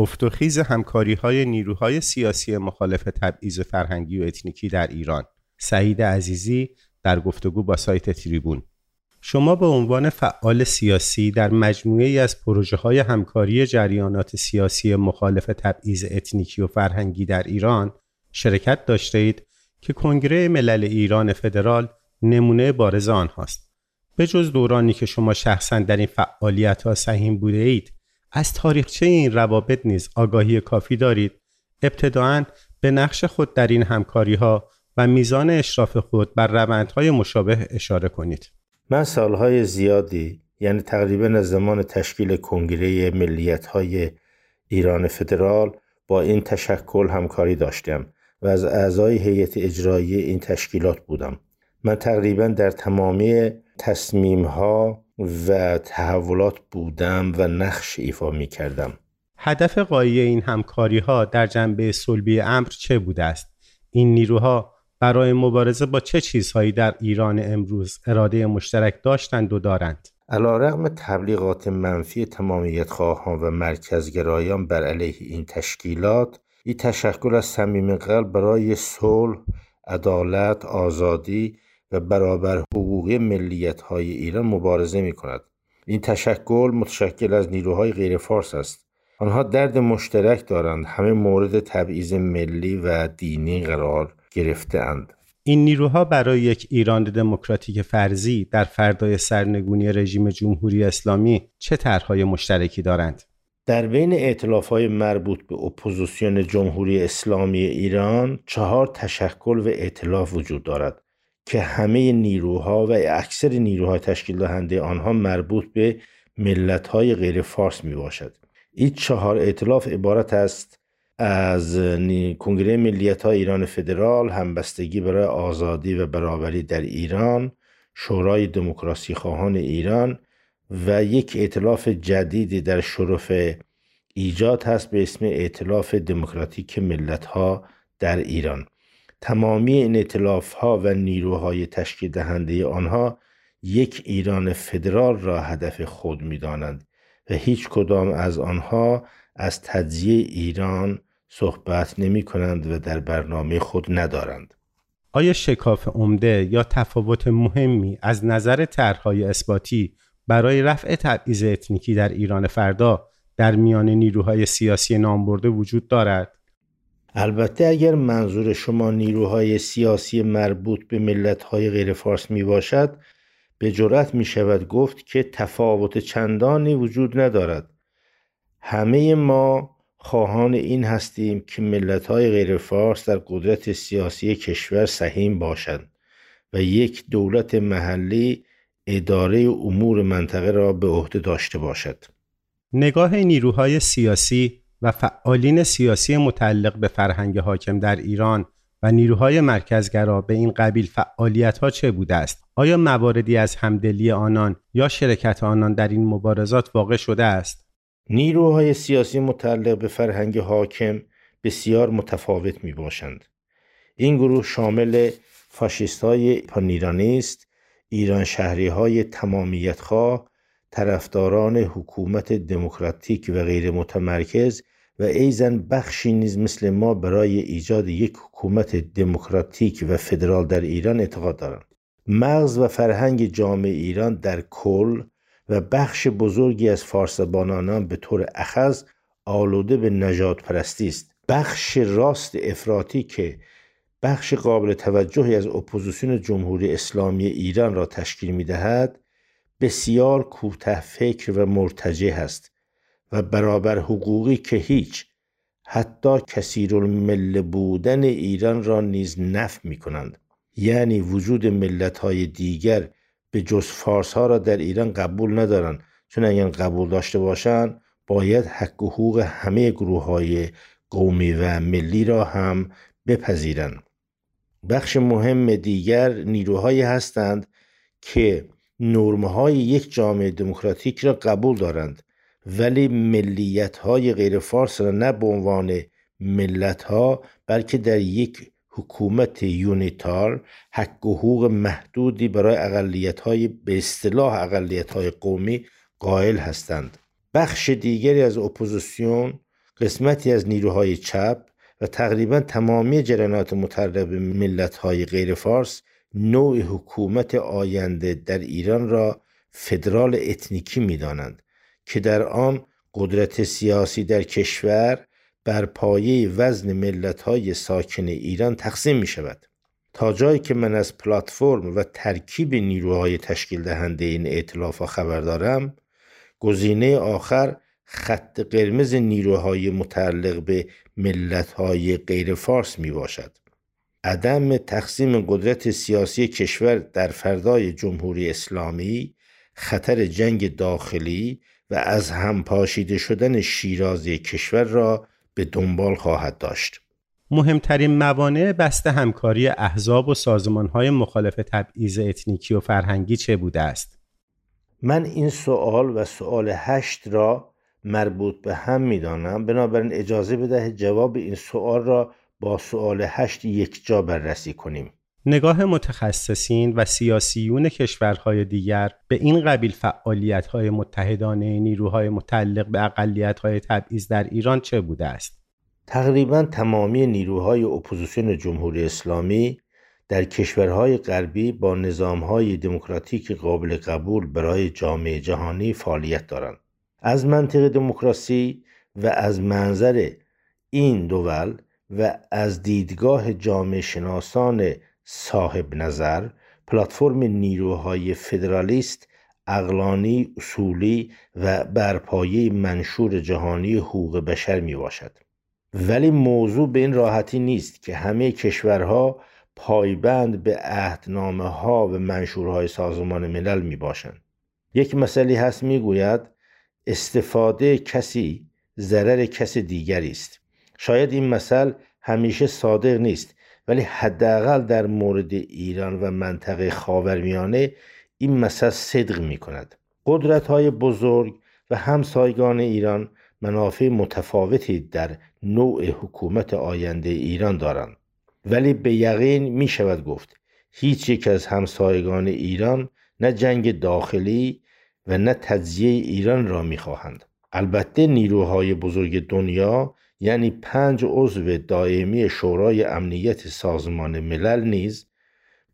افت و خیز همکاری های نیروهای سیاسی مخالف تبعیض فرهنگی و اتنیکی در ایران سعید عزیزی در گفتگو با سایت تریبون شما به عنوان فعال سیاسی در مجموعه ای از پروژه های همکاری جریانات سیاسی مخالف تبعیض اتنیکی و فرهنگی در ایران شرکت داشته اید که کنگره ملل ایران فدرال نمونه بارز آنهاست. به جز دورانی که شما شخصا در این فعالیت ها سهیم بوده اید از تاریخچه این روابط نیز آگاهی کافی دارید. ابتداعا به نقش خود در این همکاری ها و میزان اشراف خود بر روندهای مشابه اشاره کنید. من سالهای زیادی یعنی تقریبا از زمان تشکیل کنگره ملیت های ایران فدرال با این تشکل همکاری داشتم و از اعضای هیئت اجرایی این تشکیلات بودم. من تقریبا در تمامی تصمیم ها و تحولات بودم و نقش ایفا می کردم هدف قایی این همکاری ها در جنبه صلبی امر چه بوده است؟ این نیروها برای مبارزه با چه چیزهایی در ایران امروز اراده مشترک داشتند و دارند؟ علا رقم تبلیغات منفی تمامیت خواهان و مرکزگرایان بر علیه این تشکیلات این تشکل از صمیم قلب برای صلح، عدالت، آزادی و برابر حقوقی ملیت های ایران مبارزه می کند. این تشکل متشکل از نیروهای غیر فارس است. آنها درد مشترک دارند همه مورد تبعیض ملی و دینی قرار گرفته اند. این نیروها برای یک ایران دموکراتیک فرضی در فردای سرنگونی رژیم جمهوری اسلامی چه طرحهای مشترکی دارند؟ در بین ائتلاف های مربوط به اپوزیسیون جمهوری اسلامی ایران چهار تشکل و ائتلاف وجود دارد که همه نیروها و اکثر نیروهای تشکیل دهنده آنها مربوط به ملت های غیر فارس می باشد. این چهار اعتلاف عبارت است از کنگره ملیت های ایران فدرال همبستگی برای آزادی و برابری در ایران شورای دموکراسی خواهان ایران و یک اعتلاف جدیدی در شرف ایجاد هست به اسم اعتلاف دموکراتیک ملت ها در ایران تمامی این اعتلاف ها و نیروهای تشکیل دهنده آنها یک ایران فدرال را هدف خود می دانند و هیچ کدام از آنها از تجزیه ایران صحبت نمی کنند و در برنامه خود ندارند. آیا شکاف عمده یا تفاوت مهمی از نظر طرحهای اثباتی برای رفع تبعیض اتنیکی در ایران فردا در میان نیروهای سیاسی نامبرده وجود دارد؟ البته اگر منظور شما نیروهای سیاسی مربوط به ملتهای غیر فارس می باشد به جرأت می شود گفت که تفاوت چندانی وجود ندارد. همه ما خواهان این هستیم که ملتهای غیر فارس در قدرت سیاسی کشور سهیم باشند و یک دولت محلی اداره امور منطقه را به عهده داشته باشد. نگاه نیروهای سیاسی و فعالین سیاسی متعلق به فرهنگ حاکم در ایران و نیروهای مرکزگرا به این قبیل فعالیت ها چه بوده است؟ آیا مواردی از همدلی آنان یا شرکت آنان در این مبارزات واقع شده است؟ نیروهای سیاسی متعلق به فرهنگ حاکم بسیار متفاوت می باشند. این گروه شامل فاشیست های پانیرانیست، ایران شهری های تمامیت خواه، طرفداران حکومت دموکراتیک و غیر متمرکز و ایزن بخشی نیز مثل ما برای ایجاد یک حکومت دموکراتیک و فدرال در ایران اعتقاد دارند. مغز و فرهنگ جامعه ایران در کل و بخش بزرگی از فارسبانانان به طور اخذ آلوده به نجات پرستی است. بخش راست افراطی که بخش قابل توجهی از اپوزیسیون جمهوری اسلامی ایران را تشکیل می دهد بسیار کوته فکر و مرتجه است و برابر حقوقی که هیچ حتی کثیر المل بودن ایران را نیز نف می کنند یعنی وجود ملت های دیگر به جز فارس ها را در ایران قبول ندارند. چون اگر قبول داشته باشند باید حق و حقوق همه گروه های قومی و ملی را هم بپذیرند. بخش مهم دیگر نیروهایی هستند که نرمهای یک جامعه دموکراتیک را قبول دارند. ولی ملیت های غیر فارس را نه به عنوان ملت ها بلکه در یک حکومت یونیتار حق و حقوق محدودی برای اقلیت های به اصطلاح اقلیت های قومی قائل هستند. بخش دیگری از اپوزیسیون قسمتی از نیروهای چپ و تقریبا تمامی جریانات متعلق به ملتهای غیر فارس نوع حکومت آینده در ایران را فدرال اتنیکی می‌دانند. که در آن قدرت سیاسی در کشور بر پایه وزن ملتهای ساکن ایران تقسیم می شود. تا جایی که من از پلتفرم و ترکیب نیروهای تشکیل دهنده این ائتلاف خبر دارم گزینه آخر خط قرمز نیروهای متعلق به ملتهای غیر فارس می باشد. عدم تقسیم قدرت سیاسی کشور در فردای جمهوری اسلامی خطر جنگ داخلی و از هم پاشیده شدن شیرازی کشور را به دنبال خواهد داشت. مهمترین موانع بست همکاری احزاب و سازمانهای مخالف تبعیض اتنیکی و فرهنگی چه بوده است؟ من این سوال و سوال هشت را مربوط به هم می دانم بنابراین اجازه بده جواب این سوال را با سوال هشت یک جا بررسی کنیم نگاه متخصصین و سیاسیون کشورهای دیگر به این قبیل فعالیت‌های متحدانه نیروهای متعلق به اقلیت‌های تبعیض در ایران چه بوده است؟ تقریبا تمامی نیروهای اپوزیسیون جمهوری اسلامی در کشورهای غربی با نظامهای دموکراتیک قابل قبول برای جامعه جهانی فعالیت دارند. از منطق دموکراسی و از منظر این دول و از دیدگاه جامعه شناسان صاحب نظر پلتفرم نیروهای فدرالیست اقلانی اصولی و برپایه منشور جهانی حقوق بشر می باشد ولی موضوع به این راحتی نیست که همه کشورها پایبند به عهدنامه ها و منشورهای سازمان ملل می باشند یک مسئله هست می گوید استفاده کسی ضرر کس دیگری است. شاید این مثل همیشه صادق نیست. ولی حداقل در مورد ایران و منطقه خاورمیانه این مثل صدق می کند قدرت های بزرگ و همسایگان ایران منافع متفاوتی در نوع حکومت آینده ایران دارند. ولی به یقین می شود گفت هیچ یک از همسایگان ایران نه جنگ داخلی و نه تجزیه ایران را می‌خواهند. البته نیروهای بزرگ دنیا یعنی پنج عضو دائمی شورای امنیت سازمان ملل نیز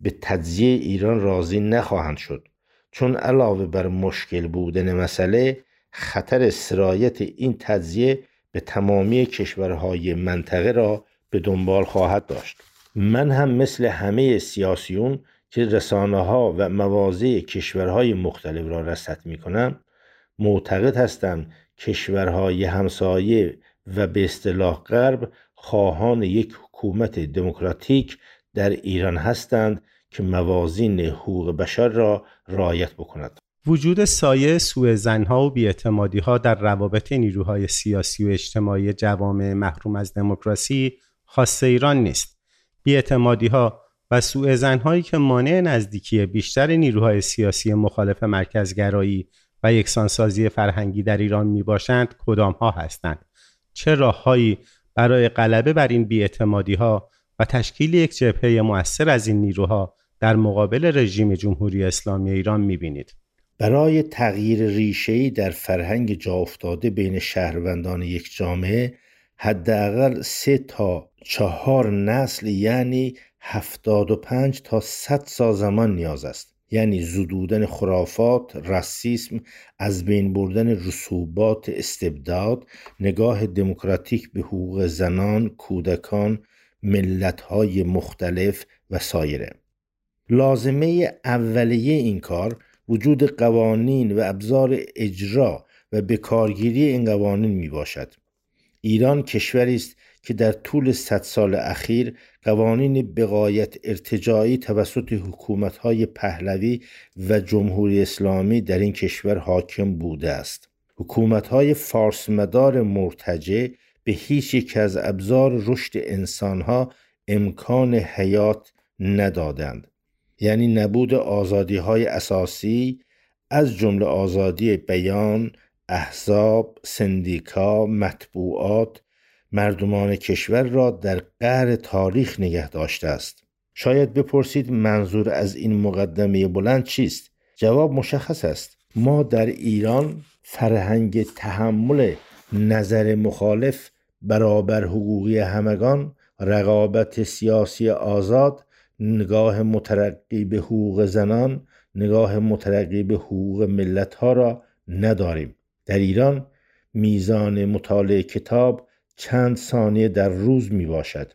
به تجزیه ایران راضی نخواهند شد. چون علاوه بر مشکل بودن مسئله خطر سرایت این تجزیه به تمامی کشورهای منطقه را به دنبال خواهد داشت. من هم مثل همه سیاسیون که رسانه ها و مواضع کشورهای مختلف را رصد می کنم معتقد هستم کشورهای همسایه و به اصطلاح غرب خواهان یک حکومت دموکراتیک در ایران هستند که موازین حقوق بشر را رعایت بکند. وجود سایه سوء زنها و بیاعتمادی ها در روابط نیروهای سیاسی و اجتماعی جوامع محروم از دموکراسی خاص ایران نیست. بیاعتمادی ها و سوء زنهایی که مانع نزدیکی بیشتر نیروهای سیاسی مخالف مرکزگرایی و یکسانسازی فرهنگی در ایران می باشند کدام هستند؟ چه راههایی برای غلبه بر این بیاعتمادی ها و تشکیل یک جبهه مؤثر از این نیروها در مقابل رژیم جمهوری اسلامی ایران می بینید؟ برای تغییر ریشه‌ای در فرهنگ جا افتاده بین شهروندان یک جامعه حداقل سه تا چهار نسل یعنی هفتاد و پنج تا صد سال زمان نیاز است یعنی زدودن خرافات، راسیسم، از بین بردن رسوبات استبداد، نگاه دموکراتیک به حقوق زنان، کودکان، ملتهای مختلف و سایره. لازمه اولیه این کار وجود قوانین و ابزار اجرا و بکارگیری این قوانین می باشد. ایران کشوری است که در طول صد سال اخیر قوانین بقایت ارتجاعی توسط حکومتهای پهلوی و جمهوری اسلامی در این کشور حاکم بوده است. حکومتهای فارسمدار مرتجع به هیچ یک از ابزار رشد انسانها امکان حیات ندادند. یعنی نبود آزادی های اساسی از جمله آزادی بیان، احزاب، سندیکا، مطبوعات، مردمان کشور را در قهر تاریخ نگه داشته است. شاید بپرسید منظور از این مقدمه بلند چیست؟ جواب مشخص است. ما در ایران فرهنگ تحمل نظر مخالف برابر حقوقی همگان رقابت سیاسی آزاد نگاه مترقی به حقوق زنان نگاه مترقی به حقوق ملت ها را نداریم. در ایران میزان مطالعه کتاب چند ثانیه در روز می باشد.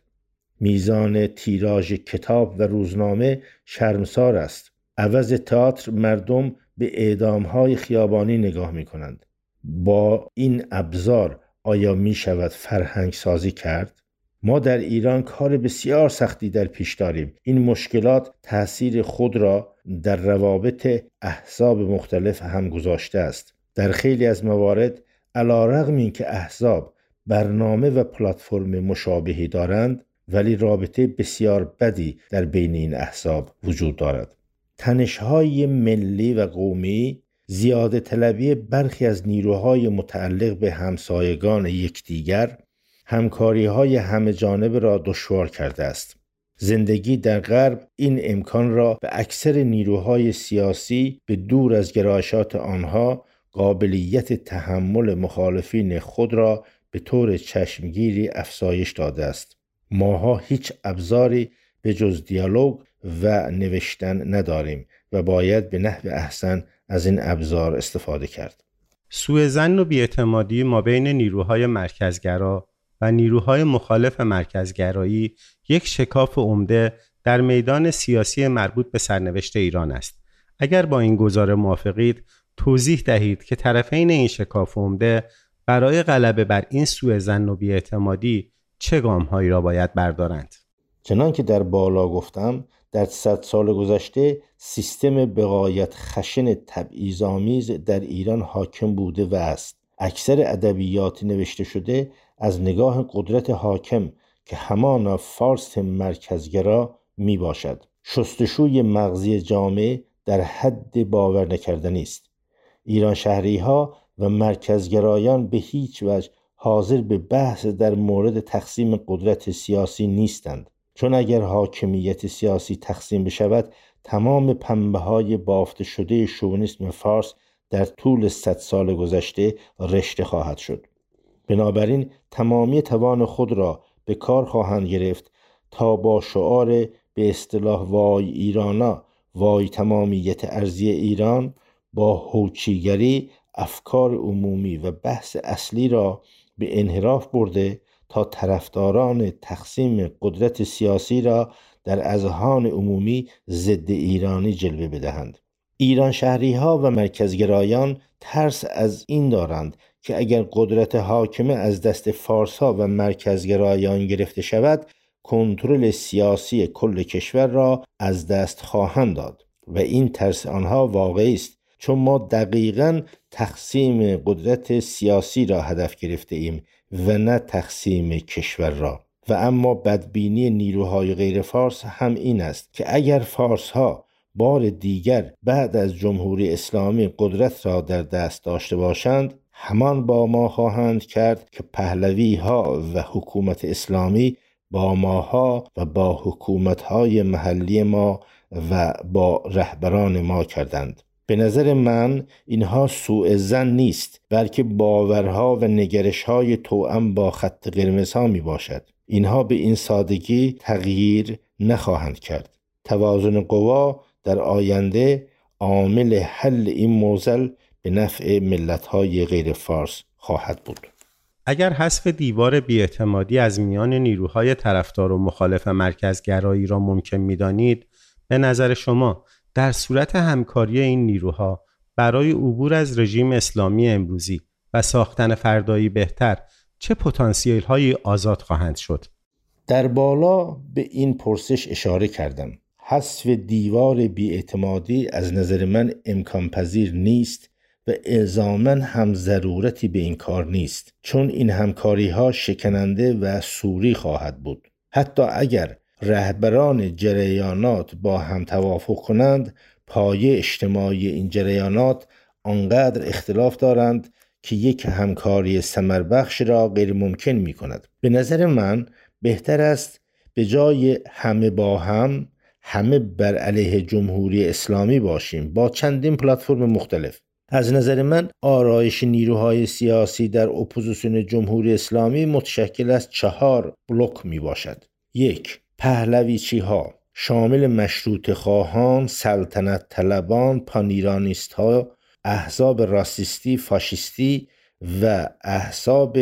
میزان تیراژ کتاب و روزنامه شرمسار است. عوض تئاتر مردم به اعدام های خیابانی نگاه می کنند. با این ابزار آیا می شود فرهنگ سازی کرد؟ ما در ایران کار بسیار سختی در پیش داریم. این مشکلات تاثیر خود را در روابط احزاب مختلف هم گذاشته است. در خیلی از موارد علا رغم این که احزاب برنامه و پلتفرم مشابهی دارند ولی رابطه بسیار بدی در بین این احزاب وجود دارد تنشهای ملی و قومی زیاده طلبی برخی از نیروهای متعلق به همسایگان یکدیگر همکاری های همه جانب را دشوار کرده است. زندگی در غرب این امکان را به اکثر نیروهای سیاسی به دور از گرایشات آنها قابلیت تحمل مخالفین خود را به طور چشمگیری افزایش داده است. ماها هیچ ابزاری به جز دیالوگ و نوشتن نداریم و باید به نحو احسن از این ابزار استفاده کرد. سوء زن و بیاعتمادی ما بین نیروهای مرکزگرا و نیروهای مخالف مرکزگرایی یک شکاف عمده در میدان سیاسی مربوط به سرنوشت ایران است. اگر با این گزاره موافقید توضیح دهید که طرفین این شکاف عمده برای غلبه بر این سوء زن و بیاعتمادی چه گامهایی را باید بردارند؟ چنان که در بالا گفتم در صد سال گذشته سیستم بقایت خشن تبعیض‌آمیز در ایران حاکم بوده و است. اکثر ادبیات نوشته شده از نگاه قدرت حاکم که همانا فارس مرکزگرا می باشد شستشوی مغزی جامعه در حد باور نکردنی است. ایران شهری ها و مرکزگرایان به هیچ وجه حاضر به بحث در مورد تقسیم قدرت سیاسی نیستند. چون اگر حاکمیت سیاسی تقسیم بشود تمام پنبه های بافته شده شونیسم فارس در طول صد سال گذشته رشته خواهد شد. بنابراین تمامی توان خود را به کار خواهند گرفت تا با شعار به اصطلاح وای ایرانا وای تمامیت ارزی ایران با هوچیگری افکار عمومی و بحث اصلی را به انحراف برده تا طرفداران تقسیم قدرت سیاسی را در اذهان عمومی ضد ایرانی جلوه بدهند. ایران شهری ها و مرکزگرایان ترس از این دارند که اگر قدرت حاکمه از دست فارس ها و مرکزگرایان گرفته شود کنترل سیاسی کل کشور را از دست خواهند داد و این ترس آنها واقعی است چون ما دقیقا تقسیم قدرت سیاسی را هدف گرفته ایم و نه تقسیم کشور را. و اما بدبینی نیروهای غیر فارس هم این است که اگر فارس ها بار دیگر بعد از جمهوری اسلامی قدرت را در دست داشته باشند همان با ما خواهند کرد که پهلوی ها و حکومت اسلامی با ماها و با حکومت های محلی ما و با رهبران ما کردند. به نظر من اینها سوء زن نیست بلکه باورها و نگرشهای توأم با خط قرمز ها می باشد. اینها به این سادگی تغییر نخواهند کرد. توازن قوا در آینده عامل حل این موزل به نفع ملت های غیر فارس خواهد بود. اگر حذف دیوار بیاعتمادی از میان نیروهای طرفدار و مخالف مرکزگرایی را ممکن می‌دانید به نظر شما در صورت همکاری این نیروها برای عبور از رژیم اسلامی امروزی و ساختن فردایی بهتر چه پتانسیل هایی آزاد خواهند شد؟ در بالا به این پرسش اشاره کردم. حذف دیوار بیاعتمادی از نظر من امکان پذیر نیست و الزاما هم ضرورتی به این کار نیست چون این همکاری ها شکننده و سوری خواهد بود حتی اگر رهبران جریانات با هم توافق کنند پایه اجتماعی این جریانات آنقدر اختلاف دارند که یک همکاری سمربخش را غیر ممکن می کند به نظر من بهتر است به جای همه با هم همه بر علیه جمهوری اسلامی باشیم با چندین پلتفرم مختلف. از نظر من آرایش نیروهای سیاسی در اپوزیسیون جمهوری اسلامی متشکل از چهار بلوک می باشد یک پهلوی‌چی ها شامل مشروطه خواهان، سلطنت طلبان، پان‌ایرانیست ها، احزاب راسیستی، فاشیستی و احزاب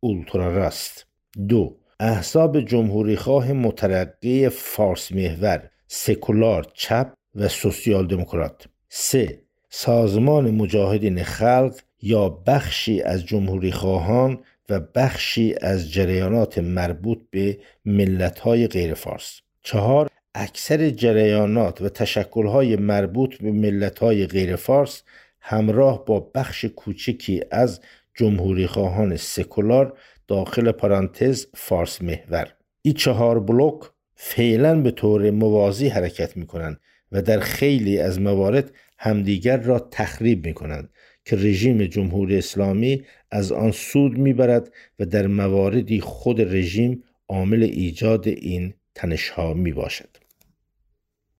اولترا راست. دو احزاب جمهوری خواه مترقی فارس محور سکولار چپ و سوسیال دموکرات سه سازمان مجاهدین خلق یا بخشی از جمهوری خواهان و بخشی از جریانات مربوط به ملت‌های غیر فارس چهار اکثر جریانات و تشکل‌های مربوط به ملت‌های غیر فارس همراه با بخش کوچکی از جمهوری خواهان سکولار داخل پرانتز فارس محور. این چهار بلوک فعلا به طور موازی حرکت می کنند و در خیلی از موارد همدیگر را تخریب می کنند که رژیم جمهوری اسلامی از آن سود می‌برد و در مواردی خود رژیم عامل ایجاد این تنشها می باشد.